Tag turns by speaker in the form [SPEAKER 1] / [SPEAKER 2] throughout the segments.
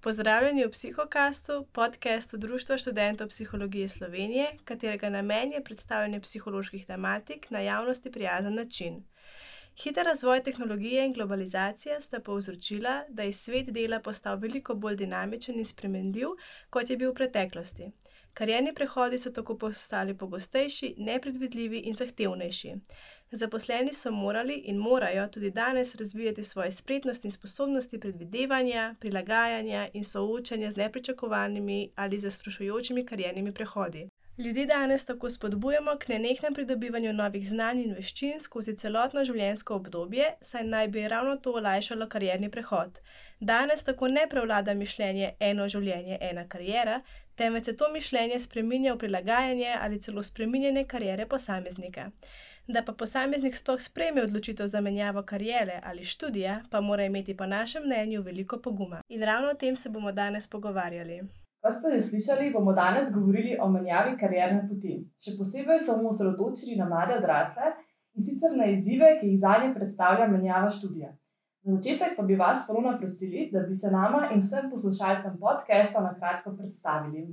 [SPEAKER 1] Pozdravljeni v Psihokastu, podkastu Društva študentov psihologije Slovenije, katerega namen je predstavljanje psiholoških tematik na javnosti prijazen način. Hiter razvoj tehnologije in globalizacija sta povzročila, da je svet dela postal veliko bolj dinamičen in spremenljiv, kot je bil v preteklosti. Karjerni prehodi so tako postali pogostejši, nepredvidljivi in zahtevnejši. Zaposleni so morali in morajo tudi danes razvijati svoje spretnosti in sposobnosti predvidevanja, prilagajanja in soočanja z nepričakovanimi ali zastrašujočimi kariernimi prehodi. Ljudi danes tako spodbujamo k nenehnem pridobivanju novih znanj in veščin skozi celotno življenjsko obdobje, saj naj bi ravno to olajšalo karjerni prehod. Danes tako ne prevlada mišljenje eno življenje, ena karijera, temveč se to mišljenje spreminja v prilagajanje ali celo spreminjanje karijere posameznika. Da pa posameznik sploh sprejme odločitev za menjavo karijere ali študija, pa mora imeti po našem mnenju veliko poguma. In ravno o tem se bomo danes pogovarjali.
[SPEAKER 2] Kot ste že slišali, bomo danes govorili o menjavi karierne poti. Še posebej se bomo osredotočili na mlade odrasle in sicer na izzive, ki jih zadnje predstavlja menjava študija. Za začetek pa bi vas ponovno prosili, da bi se nama in vsem poslušalcem podcasta na kratko predstavili.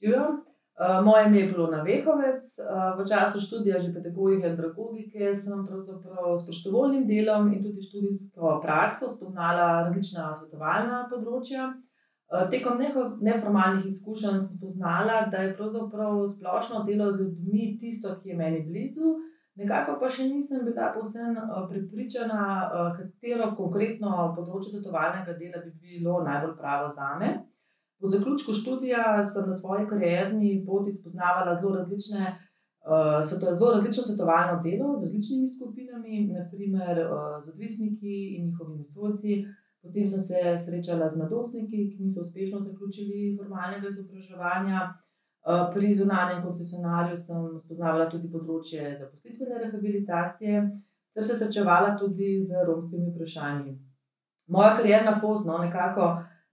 [SPEAKER 3] Živijo. Uh, moje ime je Plona Vehovec, uh, v času študija že pedagogike in pedagogike sem s prostovoljnim delom in tudi študijsko prakso spoznala različna svetovalna področja. Uh, tekom neformalnih izkušenj sem spoznala, da je pravzaprav splošno delo z ljudmi tisto, ki je meni blizu, nekako pa še nisem bila povsem prepričana, katero konkretno področje svetovalnega dela bi bilo najbolj pravo za me. Po zaključku študija sem na svoji karierni poti spoznavala zelo različne. Uh, zelo različno svetovalno delo z različnimi skupinami, naprimer uh, z odvisniki in njihovimi svojci. Potem sem se srečala z mladostniki, ki niso uspešno zaključili formalnega izobraževanja. Uh, pri zunanjem koncesionarju sem spoznavala tudi področje zaposlitvene rehabilitacije, ter se srečevala tudi z romskimi vprašanji. Moja karierna pot, no, nekako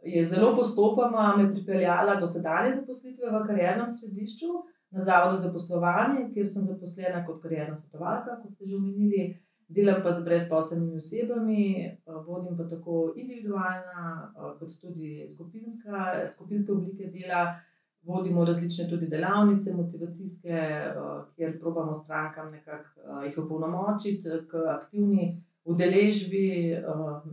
[SPEAKER 3] je zelo postopoma me pripeljala do sedanje zaposlitve v kariernem središču na Zavodu za poslovanje, kjer sem zaposlena kot karierna svetovalka, kot ste že omenili. Delam pa z brezposelnimi osebami, vodim pa tako individualna, kot tudi skupinska, skupinske oblike dela. Vodimo različne tudi delavnice, motivacijske, kjer probamo strankam nekako jih opolnomočiti k aktivni udeležbi,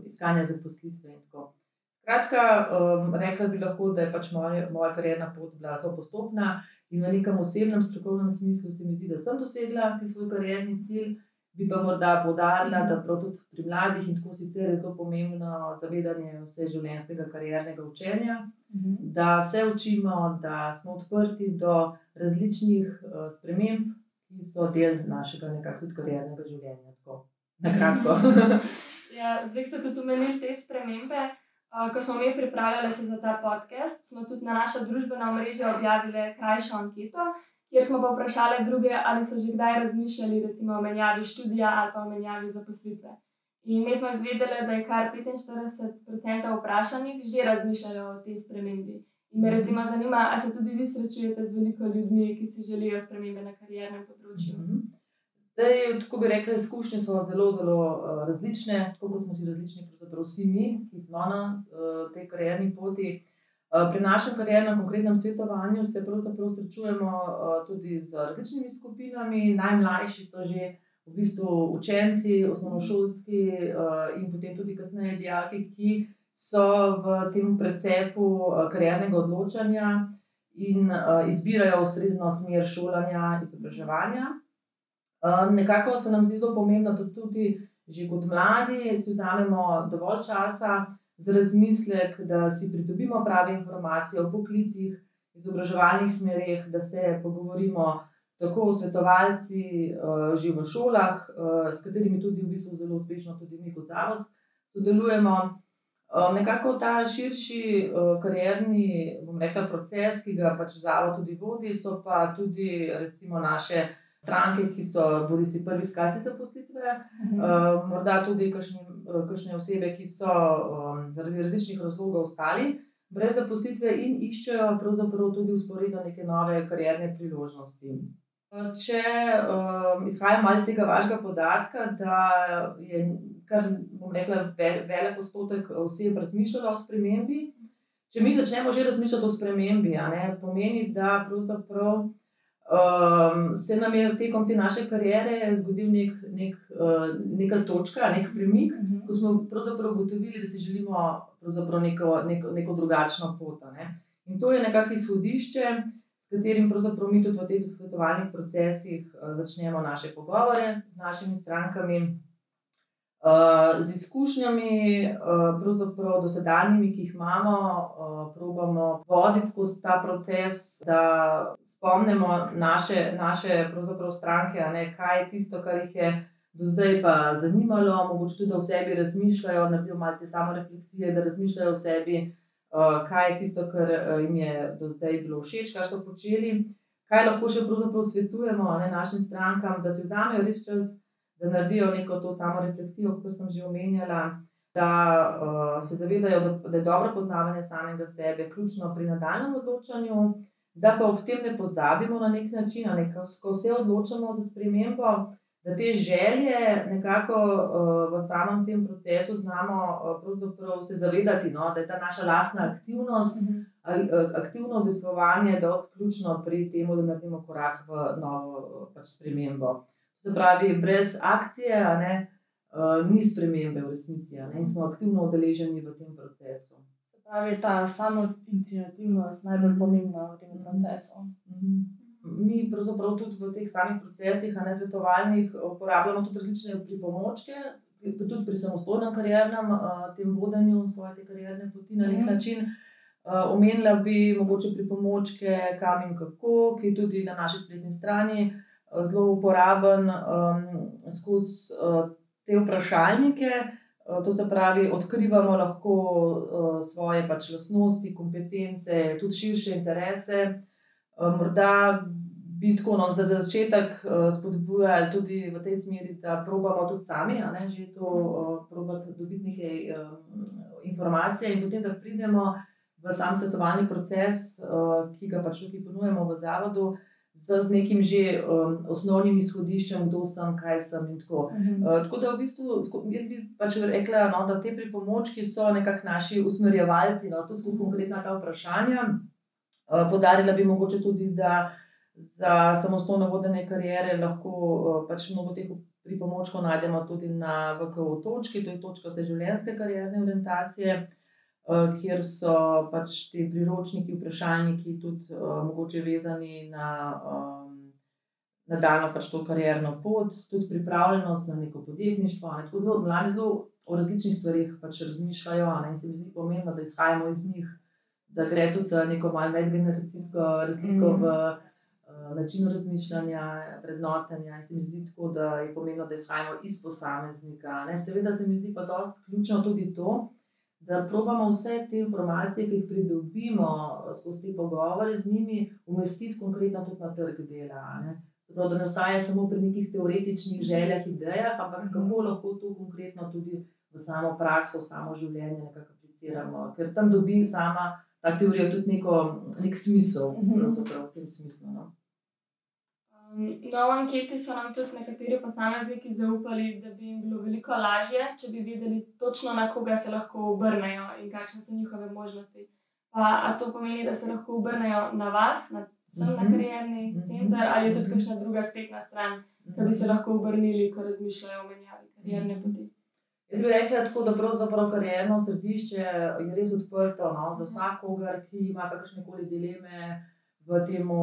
[SPEAKER 3] iskanja zaposlitve in tako naprej. Skratka, um, rekla bi lahko, da je pač moja, moja karjerna pot bila zelo postopna in v nekem osebnem, strokovnem smislu se mi zdi, da sem dosegla svoj karjerni cilj. Bi pa morda podarila, da prav tudi pri mladih in tako sicer je zelo pomembno zavedanje vse življenjskega kariernega učenja, mhm. da se učimo, da smo odprti do različnih uh, sprememb, ki so del našega nekakšnega tudi kariernega življenja. Tako, na kratko.
[SPEAKER 4] ja, zdaj ste tudi omenili te spremembe. Ko smo mi pripravljali se za ta podcast, smo tudi na naša družbena omrežja objavili krajšo anketo, kjer smo pa vprašali druge, ali so že kdaj razmišljali recimo, o menjavi študija ali pa o menjavi zaposlitve. In mi smo izvedeli, da je kar 45% vprašanih že razmišljalo o tej spremembi. In me recimo zanima, ali se tudi vi srečujete z veliko ljudmi, ki si želijo spremembe na kariernem področju. Mm -hmm.
[SPEAKER 3] Dej, tako bi rekli, izkušnje so zelo, zelo uh, različne, tako kot smo si različni, pravzaprav vsi mi, ki smo na uh, tej karjerni poti. Uh, pri našem karjernem, konkretnem svetovanju se pravzaprav srečujemo uh, tudi z različnimi skupinami. Najmlajši so že v bistvu učenci, osnovnošolski uh, in potem tudi kasneje dijaki, ki so v tem precepu uh, karjernega odločanja in uh, izbirajo ustrezno smer šolanja in izobraževanja. Ehm, nekako se nam zdi zelo pomembno, da tudi že kot mladi si vzamemo dovolj časa za razmislek, da si pridobimo prave informacije o poklicih, izobraževalnih smerih, da se pogovorimo tako o svetovalci, uh, že v šolah, uh, s katerimi tudi v bistvu zelo uspešno tudi mi kot zavod sodelujemo. Nekako ta širši karierni rekla, proces, ki ga pač zavod tudi vodi, so pa tudi recimo naše stranke, ki so bili si prvi iskalci zaposlitve, uh -huh. uh, morda tudi kakšne osebe, ki so um, zaradi različnih razlogov ostali brez zaposlitve in iščejo tudi usporedno neke nove karierne priložnosti. Če um, izhajam malo iz tega vašega podatka, da je kar, rekla, velik odstotek oseb razmišljalo o spremembi. če mi začnemo že razmišljati o spremembi, ne, pomeni, da pravzaprav. Um, se nam je tekom te naše kariere zgodil nek, nek, uh, neka točka, nek premik, uh -huh. ko smo pravzaprav ugotovili, da si želimo neko, neko, neko drugačno pot. Ne. In to je nekakšno izhodišče, s katerim pravzaprav mi tudi v teh svetovalnih procesih uh, začnemo naše pogovore z našimi strankami. Uh, z izkušnjami, uh, pravzaprav dosedanjimi, ki jih imamo, uh, probujemo voditi skozi ta proces, da spomnimo naše, naše stranke, ne, kaj je tisto, kar jih je do zdaj pa zanimalo, mogoče tudi o sebi razmišljajo, naredijo malo te samo refleksije, da razmišljajo o sebi, uh, kaj je tisto, kar uh, jim je do zdaj bilo všeč, kar so počeli. Kaj lahko še svetujemo ne, našim strankam, da si vzamejo res čas, da naredijo neko to samo refleksijo, kot sem že omenjala, da uh, se zavedajo, da, da je dobro poznavanje samega sebe ključno pri nadaljem odločanju da pa ob tem ne pozabimo na nek način, ne, ko se odločamo za spremembo, da te želje nekako uh, v samem tem procesu znamo uh, se zavedati, no, da je ta naša lastna aktivnost, mhm. ali, uh, aktivno udeležovanje, da je ključno pri tem, da naredimo korak v novo pač spremembo. Se pravi, brez akcije ne, uh, ni spremembe v resnici, ne, in smo aktivno udeleženi v tem procesu
[SPEAKER 2] pravi ta samo inicijativnost najbolj pomembna v tem procesu.
[SPEAKER 3] Mhm. Mi, pravzaprav, tudi v teh samih procesih, a ne svetovalnih, uporabljamo tudi različne pripomočke, tudi pri samostojnem kariernem tem vodenju svoje karierne poti na nek mhm. način. Omenila bi mogoče pripomočke, kam in kako, ki je tudi na naši spletni strani zelo uporaben um, skozi uh, te vprašalnike. Eh, to se pravi, odkrivamo lahko uh, svoje pač lastnosti, kompetence, tudi širše interese. Uh, morda bi tako no, za začetek spodbujali tudi v tej smeri, da probamo tudi sami, a ne že to uh, dobiti nekaj informacije in potem, da pridemo v sam svetovalni proces, ki ga pač tukaj ponujemo v zavodu. Uh, z, z nekim že um, osnovnim izhodiščem, kdo sem, kaj sem. Tako. Uh -huh. uh, tako da v bistvu jaz bi pač rekla, no, da te pripomočki so nekako naši usmerjevalci, no, tudi skozi konkretna ta vprašanja. Uh, podarila bi mogoče tudi, da za samostojno vodenje karijere lahko uh, pač mnogo teh pripomočkov najdemo tudi na VKO točki, to je točka vse življenjske karierne orientacije. Eh, kjer so pač ti priročniki, vprašalniki, tudi uh, mogoče vezani na um, nadaljno pač to karjerno pot, tudi pripravljenost na neko podjetništvo. Ne? Tako zelo mladi zelo o različnih stvarih pač razmišljajo ne? in se mi zdi pomembno, da izhajamo iz njih, da gre tudi za neko malce medgeneracijsko razliko mm. v uh, načinu razmišljanja, vrednotenja. In se mi zdi tako, da je pomembno, da izhajamo iz posameznika. Ne? Seveda se mi zdi pa dosti ključno tudi to, da probamo vse te informacije, ki jih pridobimo skozi te pogovore z njimi, umestiti konkretno tudi na trg dela. Ne? Prav, da ne ostaje samo pri nekih teoretičnih željah, idejah, ampak mhm. kako lahko to konkretno tudi v samo prakso, v samo življenje nekako apliciramo. Ker tam dobi sama ta teorija tudi neko, nek smisel, mhm. pravzaprav v tem smislu. No?
[SPEAKER 4] No, v anketi so nam tudi nekateri posamezniki zaupali, da bi jim bilo veliko lažje, če bi vedeli točno, na koga se lahko obrnejo in kakšne so njihove možnosti. Pa, a to pomeni, da se lahko obrnejo na vas, na vsem na mhm. karierni mhm. center, ali je tudi kakšna druga spletna stran, ki bi se lahko obrnili, ko razmišljajo o menjavi karierne mhm. poti.
[SPEAKER 3] Jaz bi rekla tako, da pravzaprav karierno središče je res odprto no, za vsakogar, ki ima kakršne koli dileme v, temu,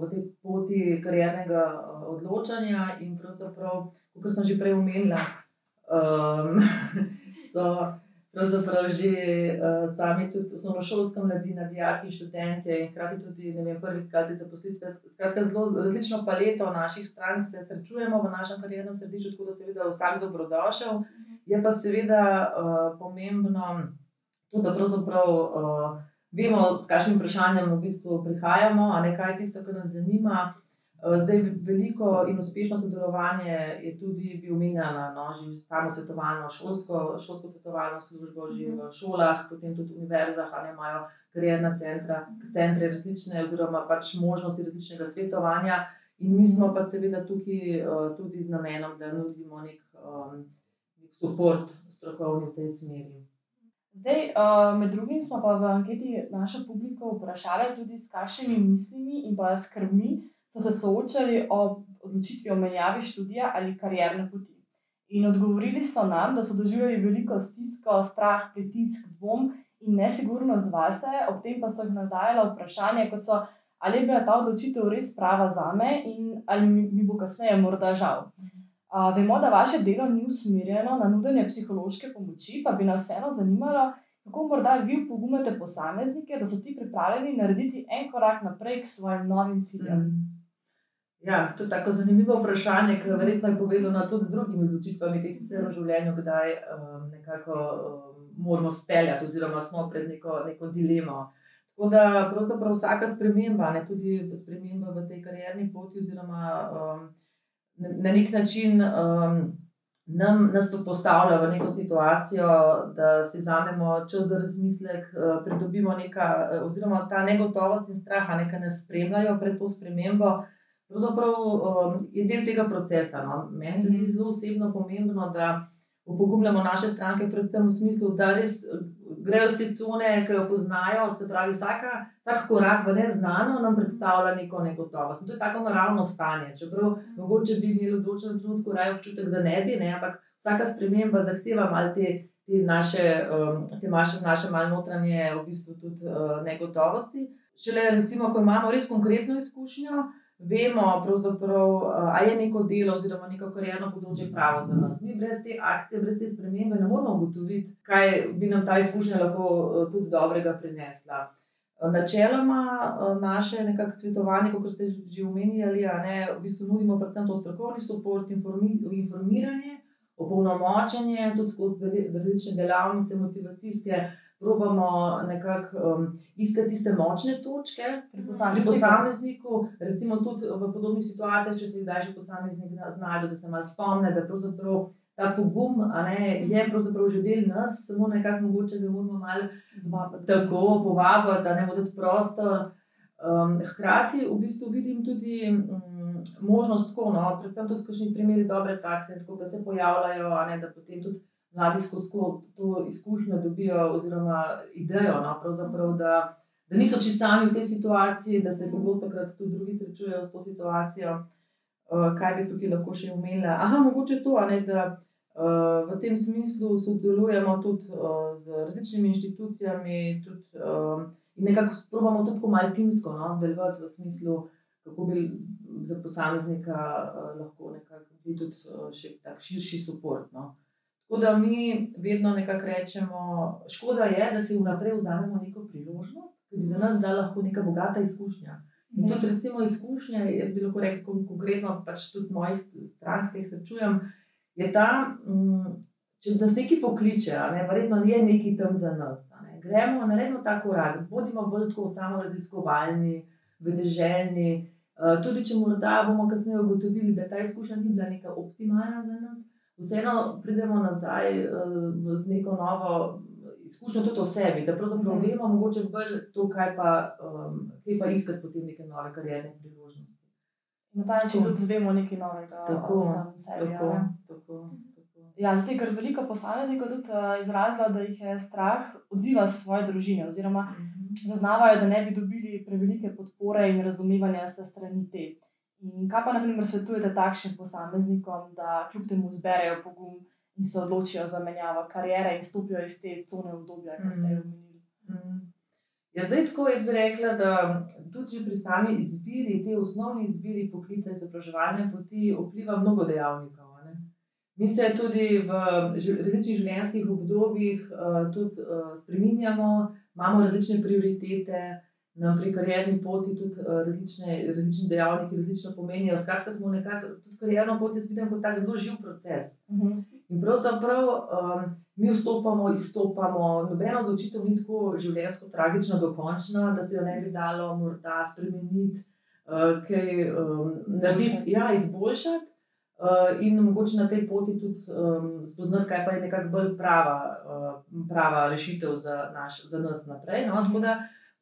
[SPEAKER 3] v tej poti kariernega eh, odločanja. In pravzaprav, kot sem že prej omenila, um, so pravzaprav že uh, sami tudi osnovnošolska mladina, dijaki, študente in hkrati tudi vem, prvi iskalci zaposlitve. Skratka, zelo različno paleto naših strank se srečujemo v našem kariernem središču, tako da seveda vsak dobrodošel. Je pa seveda uh, pomembno tudi, da pravzaprav. Uh, vemo, s kakšnim vprašanjem v bistvu prihajamo, a ne kaj je tisto, kar nas zanima. Eh, zdaj, veliko in uspešno sodelovanje je tudi bi omenjeno, no, že samo svetovalno, šolsko, šolsko svetovalno službo, že v šolah, potem tudi v univerzah, ali imajo karjerna centra, centre različne, oziroma pač možnosti različnega svetovanja. In mi smo pa seveda tukaj uh, tudi z namenom, da nudimo nek, um, nek podpor strokovni v tej smeri.
[SPEAKER 2] Zdaj, uh, med drugim smo pa v anketi našo publiko vprašali tudi, s kakšnimi mislimi in pa skrbmi so se soočali ob odločitvi o menjavi študija ali karierne poti. In odgovorili so nam, da so doživeli veliko stisko, strah, pritisk, dvom in nesigurnost vase, ob tem pa so jih navdajala vprašanja, kot so, ali je bila ta odločitev res prava za me in ali mi, mi bo kasneje morda žal. Uh, vemo, da vaše delo ni usmerjeno na nudenje psihološke pomoči, pa bi nas vseeno zanimalo, kako morda vi pogumate posameznike, da so ti pripravljeni narediti en korak naprej k svojim novim ciljem. Mm.
[SPEAKER 3] Ja, to je tako zanimivo vprašanje, ker verjetno je povezano tudi z drugimi odločitvami, ki jih v življenju kdaj um, nekako um, moramo speljati, oziroma smo pred neko, neko dilemo. Tako da pravzaprav vsaka sprememba, ne tudi sprememba v tej karjerni poti, oziroma um, na nek način um, nam, nas postavlja v neko situacijo, da si vzamemo čas za razmislek, uh, pridobimo nekaj, oziroma ta negotovost in strah, nekaj nas spremljajo pred to spremembo pravzaprav um, je del tega procesa. No. Meni se zdi mhm. zelo osebno pomembno, da upogumljamo naše stranke, predvsem v smislu, da res uh, grejo z te cone, ki jo poznajo. Se pravi, vsaka, vsak korak v neznano nam predstavlja neko negotovost. To je tako naravno stanje. Čeprav mogoče bi imeli v določenem trenutku raje občutek, da ne bi, ne, ampak vsaka sprememba zahteva malo te. Te naše, um, te naše, naše malo notranje, v bistvu tudi uh, negotovosti. Šele, recimo, ko imamo res konkretno izkušnjo, vemo, ali je neko delo oziroma neko karjerno področje pravo za nas. Mi brez te akcije, brez te spremembe ne moremo ugotoviti, kaj bi nam ta izkušnja lahko eh, tudi dobrega prinesla. Eh, načeloma eh, naše nekakšne svetovanje, kot ste že omenjali, ne, v bistvu nudimo predvsem to strokovni podpor, informiranje, opolnomočenje, tudi skozi različne delavnice, motivacijske probamo nekako um, iskati tiste močne točke pri posamezniku. pri posamezniku. Recimo tudi v podobnih situacijah, če se da že posameznik znajde, da se malo spomne, da pravzaprav. Ta pogum ne, je pravzaprav že del nas, samo nekako mogoče ga moramo malo zvabiti. Tako povabiti, da ne bo tudi prostor. Um, hkrati v bistvu vidim tudi um, možnost, tako, no, predvsem tudi, kakšni primeri dobre prakse, tako, da se pojavljajo, ne, da potem tudi mladi skozi to izkušnjo dobijo, oziroma idejo, no, da, da niso čisto sami v tej situaciji, da se pogosto krat tudi drugi srečujejo s to situacijo. Uh, kaj bi tukaj lahko še umela? Aha, mogoče to, ne, da uh, v tem smislu sodelujemo tudi uh, z različnimi inštitucijami tudi, uh, in nekako probujemo tudi malo timsko no, delovati v smislu, kako bi za posameznika uh, lahko nekako bil tudi uh, še tak širši podpor. No. Tako da mi vedno nekako rečemo, škoda je, da si vnaprej vzamemo neko priložnost, ki bi za nas bila lahko neka bogata izkušnja. In mhm. tudi, recimo, izkušnja, jaz bi lahko rekel konkretno, pač tudi z mojih strank, ki jih srečujem, je ta, mm, če nas nekaj pokliče, ne, verjetno je nekaj tam za nas. Ne. Gremo, naredimo ta korak, bodimo bolj tako samo raziskovalni, vedeželjni. Uh, tudi če morda bomo kasneje ugotovili, da ta izkušnja ni bila neka optimalna za nas, vseeno pridemo nazaj uh, z neko novo izkušnjo, tudi o sebi, da pravzaprav mm. vemo, mogoče bolj to, kaj pa, um, kaj pa iskati potem neke nove karierne priložnosti.
[SPEAKER 2] Na ta način tudi zvemo nekaj novega.
[SPEAKER 3] Tako, sebi, tako, ja. tako.
[SPEAKER 2] Ja, zdaj, ker veliko posameznikov tudi uh, izrazilo, da jih je strah odziva svoje družine, oziroma mm -hmm. zaznavajo, da ne bi dobili prevelike podpore in razumevanja se strani te. In kaj pa, na primer, svetujete takšnim posameznikom, da kljub temu zberejo pogum in se odločijo za menjavo karijere in stopijo iz te cone obdobja, ki ste jo mhm. omenili? Mm.
[SPEAKER 3] Ja, zdaj, tako jaz bi rekla, da tudi pri sami izbiri, te osnovni izbiri poklica izobraževanja poti vpliva mnogo dejavnikov. Ne? Mi se tudi v različnih življenjskih obdobjih uh, tudi uh, spreminjamo, imamo različne prioritete nam pri karjerni poti tudi uh, različne, različne dejavnike, različno pomenijo. Skratka, smo nekako tudi karjerno pot, jaz vidim kot tak zelo živ proces. Uh mhm. -huh. In pravzaprav um, mi vstopamo, izstopamo, nobena odločitev ni tako življenjsko tragična, dokončna, da se jo ne bi dalo morda spremeniti, uh, kaj um, narediti, ja, izboljšati. Uh, in mogoče na tej poti tudi um, spoznati, kaj pa je nekako bolj prava, uh, prava rešitev za, naš, za nas naprej. No? Tako da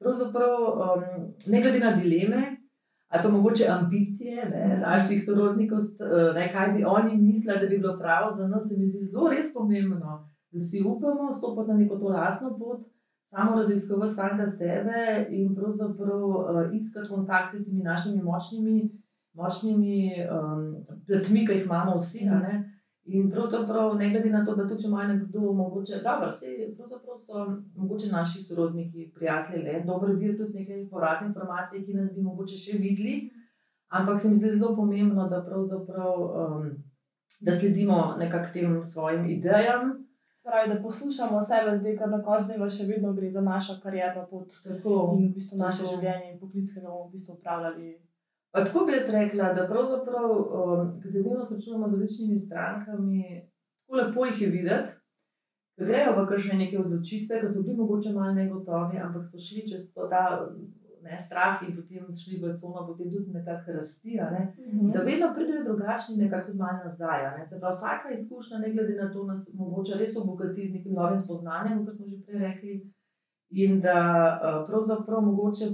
[SPEAKER 3] pravzaprav um, ne glede na dileme ali pa mogoče ambicije ne, naših sorodnikov, ne, kaj bi oni mislili, da bi bilo prav za nas, se mi zdi zelo res pomembno, da si upamo stopiti na neko to lastno pot, samo raziskovati samega sebe in pravzaprav uh, iskati kontakt s temi našimi močnimi, močnimi um, pletmi, ki jih imamo vsi. Mm. In pravzaprav, ne glede na to, da tudi če ima nekdo, mogoče, dobro, vse, pravzaprav so mogoče naši sorodniki, prijatelji, le dobro vir tudi nekaj povratne informacije, ki nas bi mogoče še videli. Ampak se mi zdi zelo pomembno, da pravzaprav. Um, da sledimo nekakšnim tem svojim idejam.
[SPEAKER 2] Pravi, da poslušamo sebe, zdaj, ker na koncu dneva še vedno gre za našo karjerno pot tako, in v bistvu naše tako. življenje in poklic, ki ga bomo v bistvu upravljali.
[SPEAKER 3] Pa tako bi jaz rekla, da pravzaprav, um, ko se dnevno srečujemo z različnimi strankami, tako lepo jih je videti, da grejo v kakšne neke odločitve, ki so bili mogoče malo negotovi, ampak so šli čez to, da ne, strah in potem šli v cono, potem tudi nekako rasti. Ne, mm -hmm. Da vedno pridejo drugačni, nekako malo nazaj. Ne. Prav, vsaka izkušnja, ne glede na to, nas mogoče res obogati z nekim novim spoznanjem, kot smo že prej rekli. In da pravzaprav mogoče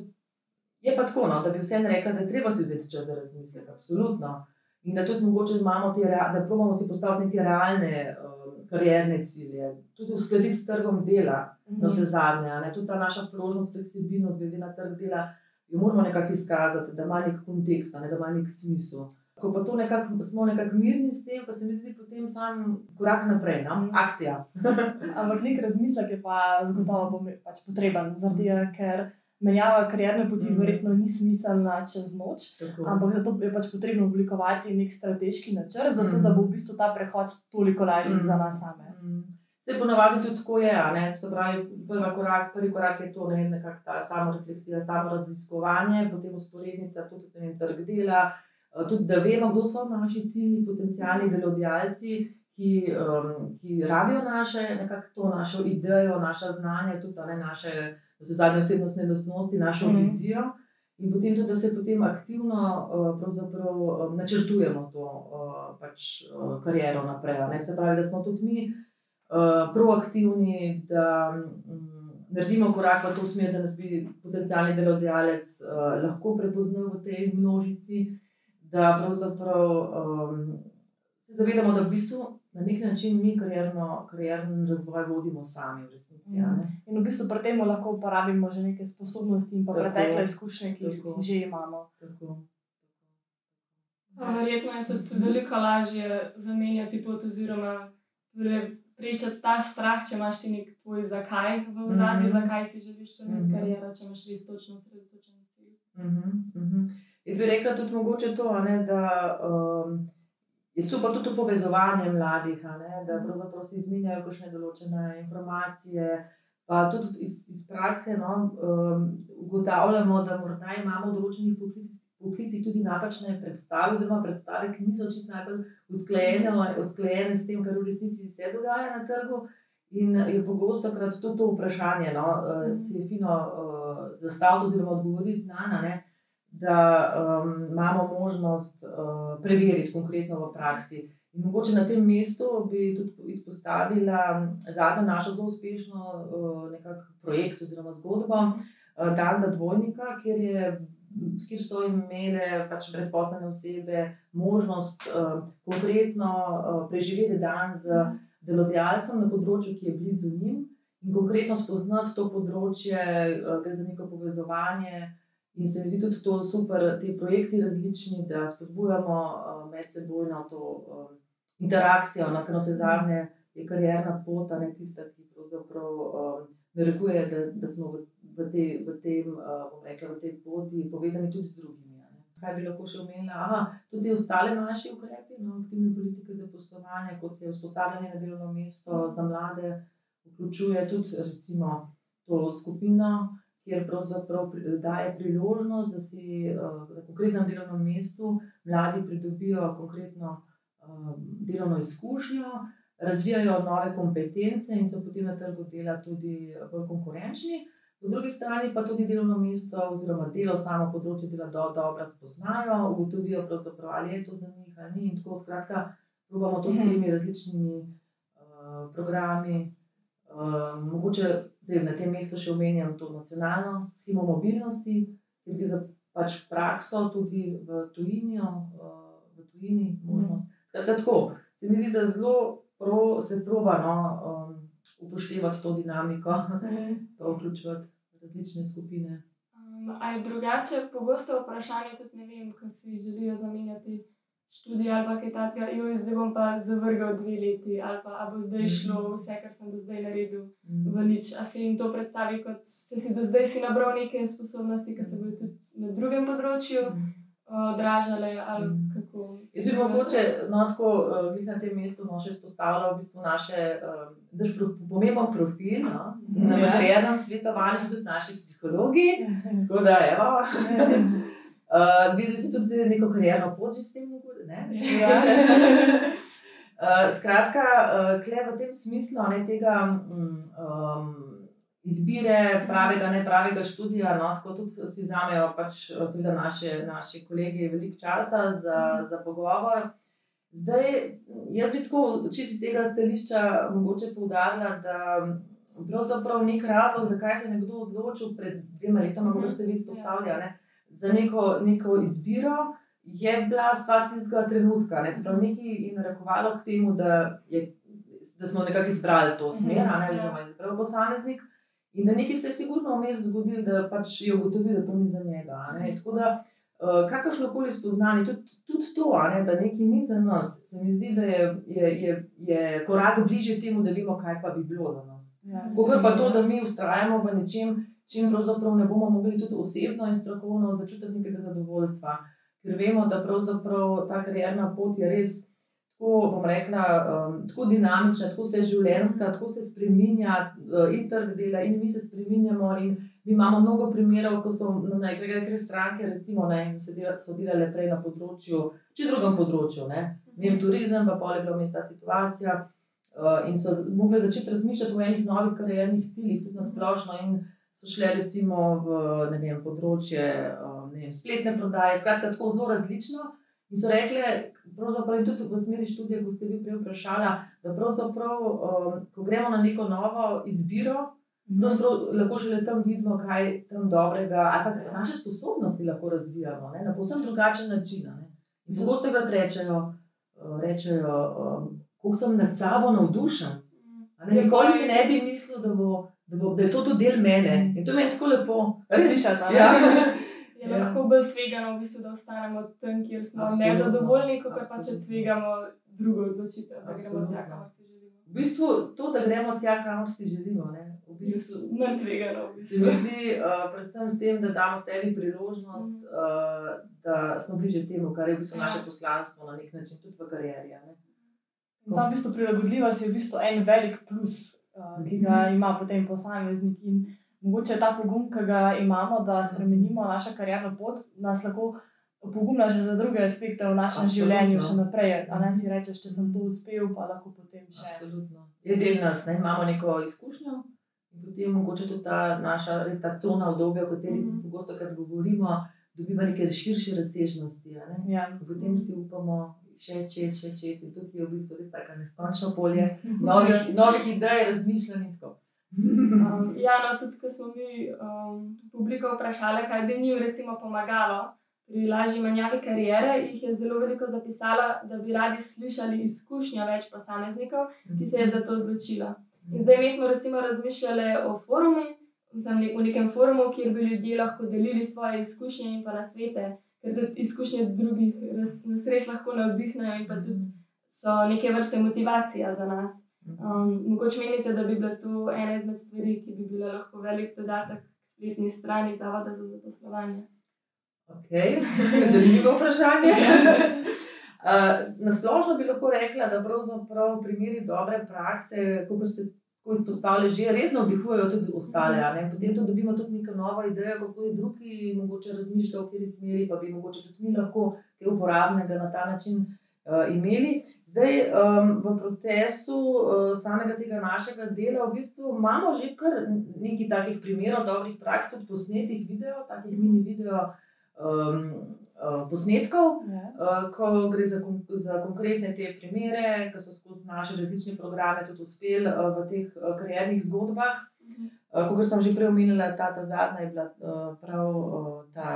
[SPEAKER 3] je pa tako, no, da bi vsem rekla, da treba si vzeti čas za razmislek. Absolutno. In da tudi mogoče imamo te, da probamo si postaviti neke realne. Uh, karierne cilje, tudi uskladiti s trgom dela, mm -hmm. na vse zadnje. Tudi ta naša prožnost, fleksibilnost, glede na trg dela, jo moramo nekako izkazati, da ima nek kontekst, ne, da ima nek smisel. Ko pa to nekako smo nekako mirni s tem, pa se mi zdi potem sam korak naprej, no? akcija.
[SPEAKER 2] Ampak nek razmislek je pa zagotovo pač potreben, zaradi ker menjava karierne poti, mm. verjetno ni smiselna čez noč, Tako. ampak zato je pač potrebno oblikovati nek strateški načrt, zato mm. da bo v bistvu ta prehod toliko lažji mm. za nas same.
[SPEAKER 3] Mm. Se ponovadi tudi tako je, se pravi, prvi korak, prvi korak je to, ne vem, ta samo refleksija, samo raziskovanje, potem usporednica tudi na trg dela, eh, tudi da vemo, kdo so naši ciljni potencijalni delodajalci. Ki, um, ki rabijo naše, nekako to našo idejo, naša znanja, tudi ne, naše za zadnje osebnostne lastnosti, našo mm -hmm. vizijo, in potem tudi, da se potem aktivno uh, načrtujemo to uh, pač, uh, kariero naprej. Ne? Se pravi, da smo tudi mi uh, proaktivni, da um, naredimo korak v to smer, da nas bi potencijalni delodajalec uh, lahko prepoznal v tej množici, da pravzaprav um, se zavedamo, da v bistvu na nek način mi karierno, karierni razvoj vodimo sami. V resnici,
[SPEAKER 2] mm. In v bistvu pri tem lahko uporabimo že neke sposobnosti in pretekle izkušnje, ki jih že imamo. Tako.
[SPEAKER 4] Verjetno je tudi veliko lažje zamenjati pot, oziroma prečati ta strah, če imaš ti nek tvoj zakaj v zadnji, mm -hmm. zakaj si želiš imeti mm -hmm. kariero, če imaš res točno sredotočen cilj. Mm
[SPEAKER 3] -hmm. Jaz bi rekla tudi mogoče to, ne, da. Um, je super tudi povezovanje mladih, ne, da pravzaprav si izmenjajo kakšne določene informacije. Pa tudi iz, iz prakse no, um, ugotavljamo, da morda imamo v določenih poklicih tudi napačne predstave, oziroma predstave, ki niso čisto najbolj usklajene, usklajene s tem, kar v resnici se dogaja na trgu. In je pogosto krat tudi to vprašanje, no, uh, si je fino uh, zastaviti oziroma odgovoriti na ena da um, imamo možnost uh, preveriti konkretno v praksi. In mogoče na tem mestu bi tudi izpostavila zadnjo našo zelo uspešno uh, projekt oziroma zgodbo uh, Dan za dvojnika, kjer, je, kjer so imele pač brezposlene osebe možnost uh, konkretno uh, preživeti dan z delodajalcem na področju, ki je blizu njim. In konkretno spoznati to področje, gre za neko povezovanje, In se mi zdi tudi to super, ti projekti različni, da spodbujamo uh, medsebojno to uh, interakcijo, na kar se zadnje je karjerna pot, ne tista, ki pravzaprav uh, narekuje, da, da smo v, v, te, v, tem, uh, rekla, v tej poti povezani tudi z drugimi. Kaj bi lahko še omenila? Aha, tudi ostale naše ukrepe, no, aktivne politike za poslovanje, kot je usposabljanje na delovno mesto za mlade, vključuje tudi recimo to skupino kjer pravzaprav daje priložnost, da si eh, na konkretnem delovnem mestu mladi pridobijo konkretno eh, delovno izkušnjo, razvijajo nove kompetence in so potem na trgu dela tudi bolj konkurenčni. Po drugi strani pa tudi delovno mesto, oziroma delo, samo področje dela, do, dobro spoznajo, ugotovijo, ali je to za njih ali ni. In tako skratka, probujemo to s mhm. temi različnimi uh, programi. Uh, mogoče Zdaj, na tem mestu še omenjam to nacionalno schemo mobilnosti, ki gre za pač prakso tudi v tujini. V tujini mm. Skratka, tako, se mi zdi, da zelo pro, se proba no, um, upoštevati to dinamiko, pa vključevati različne skupine.
[SPEAKER 4] Um, a je drugače, pogosto vprašanje tudi ne vem, ko si želijo zamenjati študij ali kaj takega, jo zdaj bom pa zavrgal dve leti, ali pa bo zdaj šlo vse, kar sem do zdaj naredil, v nič. A se jim to predstavi kot, se si do zdaj si nabral neke sposobnosti, ki se bodo tudi na drugem področju odražale ali kako.
[SPEAKER 3] Jaz bi mogoče no, tako, uh, na tem mestu no, še izpostavila v bistvu naše uh, pro, pomemben profil. No? Na modernem svetovanju so tudi naši psihologi. Tako da, evo. Uh, videli ste tudi neko karjerno pot, že s tem, ne? Ja. uh, skratka, uh, kle v tem smislu ne, tega. Um, izbire pravega, ne pravega študija. No, tako tudi si vzamejo pač, seveda, naše, naše kolege veliko časa za, za pogovor. Zdaj, jaz bi tako, če si tega stališča mogoče poudarila, da pravzaprav nek razlog, zakaj se je nekdo odločil pred dvema letoma, kot ste vi izpostavljali, za neko, neko izbiro, je bila stvar tistega trenutka. Ne, Sprav nekaj je narekovalo k temu, da, je, da smo nekako izbrali to smer, ali pa je izbral posameznik. In da nekaj se je sigurno vmes zgodilo, da pač je ugotovil, da to ni za njega. Tako da, uh, kakršno koli spoznanje, tudi, tudi to, ne, da nekaj ni za nas, se mi zdi, da je, je, je, je korak bližje temu, da vemo, kaj pa bi bilo za nas. Ja, Kot pa to, da mi ustrajamo v nečem, čim pravzaprav ne bomo mogli tudi osebno in strokovno začutiti nekega zadovoljstva. Ker vemo, da pravzaprav ta karjerna pot je res tako, bom rekla, um, tako dinamična, tako se življenjska, tako se spremenja uh, in trg dela, in mi se spremenjamo. Mi imamo mnogo primerov, ko so na nekaj stranke, recimo, ne, so delali prej na področju, če drugem področju, ne vem, turizem, pa pole bila mesta situacija. Uh, in so mogli začeti razmišljati o enih novih kariernih ciljih, tudi na splošno. In so šle recimo v vem, področje uh, vem, spletne prodaje, skratka, tako zelo različno. In so rekli, pravzaprav tudi v smeri študije, ko ste vi prej vprašali, da pravzaprav, um, ko gremo na neko novo izbiro, mhm. lahko že tam vidimo, kaj tam dobrega, ali pa naše sposobnosti lahko razvijamo ne, na povsem drugačen način. Pogosto krat rečejo, uh, rečejo um, kako sem nad sabo navdušen. Ne, nikoli si ne bi mislil, da, bo, da, bo, da je to tudi del mene. In to mi je tako lepo.
[SPEAKER 4] Slišati. Ja. je ja. lahko bolj tvegano, v bistvu, da ostanemo tam, kjer smo Absolutno. nezadovoljni, kot pa če tvegamo drugo odločitev, da gremo tja, kamor si želimo.
[SPEAKER 3] V bistvu to, da gremo tja, kamor si želimo. Ne? V
[SPEAKER 4] bistvu, Manj tvegano.
[SPEAKER 3] V bistvu. Se mi zdi, uh, predvsem s tem, da damo sebi priložnost, mm. uh, da smo bliže temu, kar je v bistvu ja. naše poslanstvo na nek način, tudi v karieri.
[SPEAKER 2] Ta v bistvu prilagodljivost je v bistvu en velik plus, ki ga mhm. ima potem posameznik. In mogoče ta pogum, ki ga imamo, da spremenimo našo karjerno pot, nas lahko pogumna že za druge aspekte v našem Absolutno. življenju še naprej. A ne si rečeš, če sem to uspel, pa lahko potem še.
[SPEAKER 3] Absolutno. Je del nas, ne imamo neko izkušnjo. In potem mogoče tudi ta naša res ta cona obdobja, o kateri mm -hmm. pogosto govorimo, dobiva neke širše razsežnosti. Ne? Ja. Potem si upamo še čez, še čez. In tukaj je v bistvu res tako neskončno polje novih, novih idej, razmišljanj in tako.
[SPEAKER 4] Um, ja, no, tudi ko smo mi um, publiko vprašali, kaj bi njim recimo pomagalo pri lažji menjavi karijere, jih je zelo veliko zapisala, da bi radi slišali izkušnja več posameznikov, ki se je za to odločila. In zdaj mi smo recimo razmišljali o forumu, v nekem forumu, kjer bi ljudje lahko delili svoje izkušnje in pa na svete, ker tudi izkušnje drugih nas res lahko navdihnejo in pa tudi so neke vrste motivacija za nas. Um, mogoče menite, da bi bila to ena izmed stvari, ki bi bila lahko velik dodatek k spletni strani Zavoda za zaposlovanje.
[SPEAKER 3] Okay. Zanimivo vprašanje. Uh, Nasplošno bi lahko rekla, da pravzaprav primeri dobre prakse, kot se tako izpostavlja, že res navdihujejo tudi ostale. Potem to dobimo tudi neko novo idejo, kako je drugi mogoče razmišljajo, v kateri smeri, pa bi mogoče tudi mi lahko kaj uporabnega na ta način uh, imeli. Zdaj, um, v procesu uh, samega tega našega dela, v bistvu imamo že kar nekaj takih primerov, dobrih praks, tudi posnetih videov, takih mini video um, posnetkov, uh, ko gre za, za konkretne te primere, ki so skozi naše različne programe tudi uspeli uh, v teh uh, karjernih zgodbah. Uh, Kot sem že prej omenila, ta, ta zadnja je bila prav ta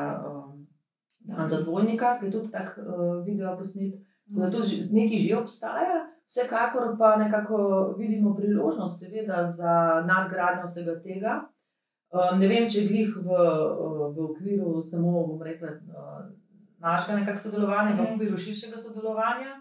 [SPEAKER 3] dan za dvojnika, ki je tudi tak video posnet Da to nekaj že obstaja, vsekakor pa nekako vidimo priložnost, seveda, za nadgradnjo vsega tega. Ne vem, če je glih v, v okviru samo, bom rekla, našega nekakšnega sodelovanja, v okviru širšega sodelovanja,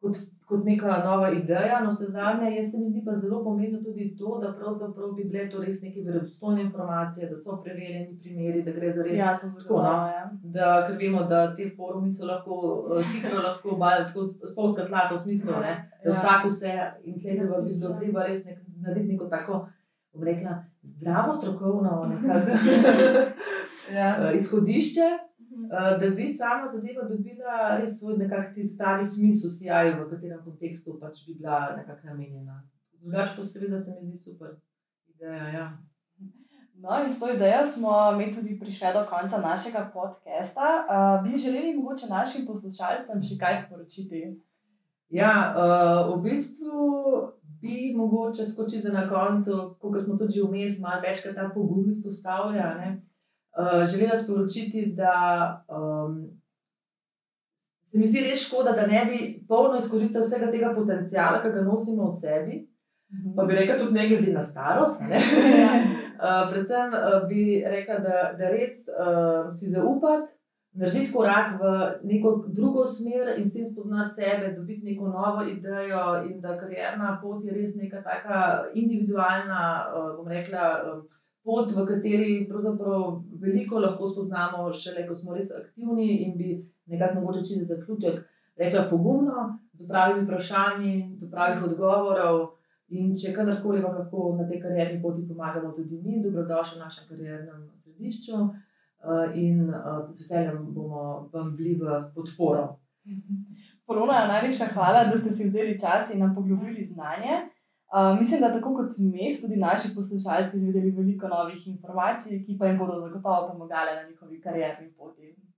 [SPEAKER 3] kot kot neka nova ideja. No, se zadnje, jaz se mi zdi pa zelo pomembno tudi to, da pravzaprav bi bile to res neke verodostojne informacije, da so preverjeni primeri, da gre za res
[SPEAKER 2] Ja, to
[SPEAKER 3] tako. No,
[SPEAKER 2] ja.
[SPEAKER 3] da, ker vemo, da te forumi so lahko uh, hitro, lahko tako spolska tlasa v smislu, ne, da
[SPEAKER 2] Ja.
[SPEAKER 3] vsak vse in tle bi bilo treba res nek, narediti neko tako, bom rekla, zdravo strokovno nekako,
[SPEAKER 2] Ja.
[SPEAKER 3] uh, izhodišče.
[SPEAKER 4] Mhm.
[SPEAKER 3] Uh, da bi sama zadeva dobila res svoj nekakšen pravi smisel, sijaj, v katerem kontekstu pač bi bila nekako namenjena. Drugače pa seveda se mi zdi super ideja. Ja.
[SPEAKER 2] No, in s to idejo smo mi tudi prišli do konca našega podcasta. Uh, bi želeli mogoče našim poslušalcem še kaj sporočiti?
[SPEAKER 3] Ja, uh, v bistvu bi mogoče tako čisto na koncu, kot smo tudi vmes, malo večkrat ta pogum izpostavlja. Uh, želela sporočiti, da um, se mi zdi res škoda, da ne bi polno izkoristili vsega tega potencijala, ki ga nosimo v sebi. Pa bi rekla tudi ne glede na starost. Ne? Uh, predvsem uh, bi rekla, da, da res uh, si zaupati, narediti korak v neko drugo smer in s tem spoznati sebe, dobiti neko novo idejo, in da karjerna pot je res neka taka individualna, bom rekla, pot, v kateri veliko lahko spoznamo, šele ko smo res aktivni in bi nekako mogoče čez zaključek rekla pogumno, z pravimi vprašanji, do pravih odgovorov. In če kadarkoli vam lahko na tej karjerni poti pomagamo, tudi mi, dobrodošli v našem kariernem središču uh, in uh, z veseljem bomo vam bili v podporo.
[SPEAKER 2] Polona, najlepša hvala, da ste si vzeli čas in nam poglobili znanje. Uh, mislim, da tako kot mi, so tudi naši poslušalci izvedeli veliko novih informacij, ki pa jim bodo zagotovo pomagale na njihovi karierni poti.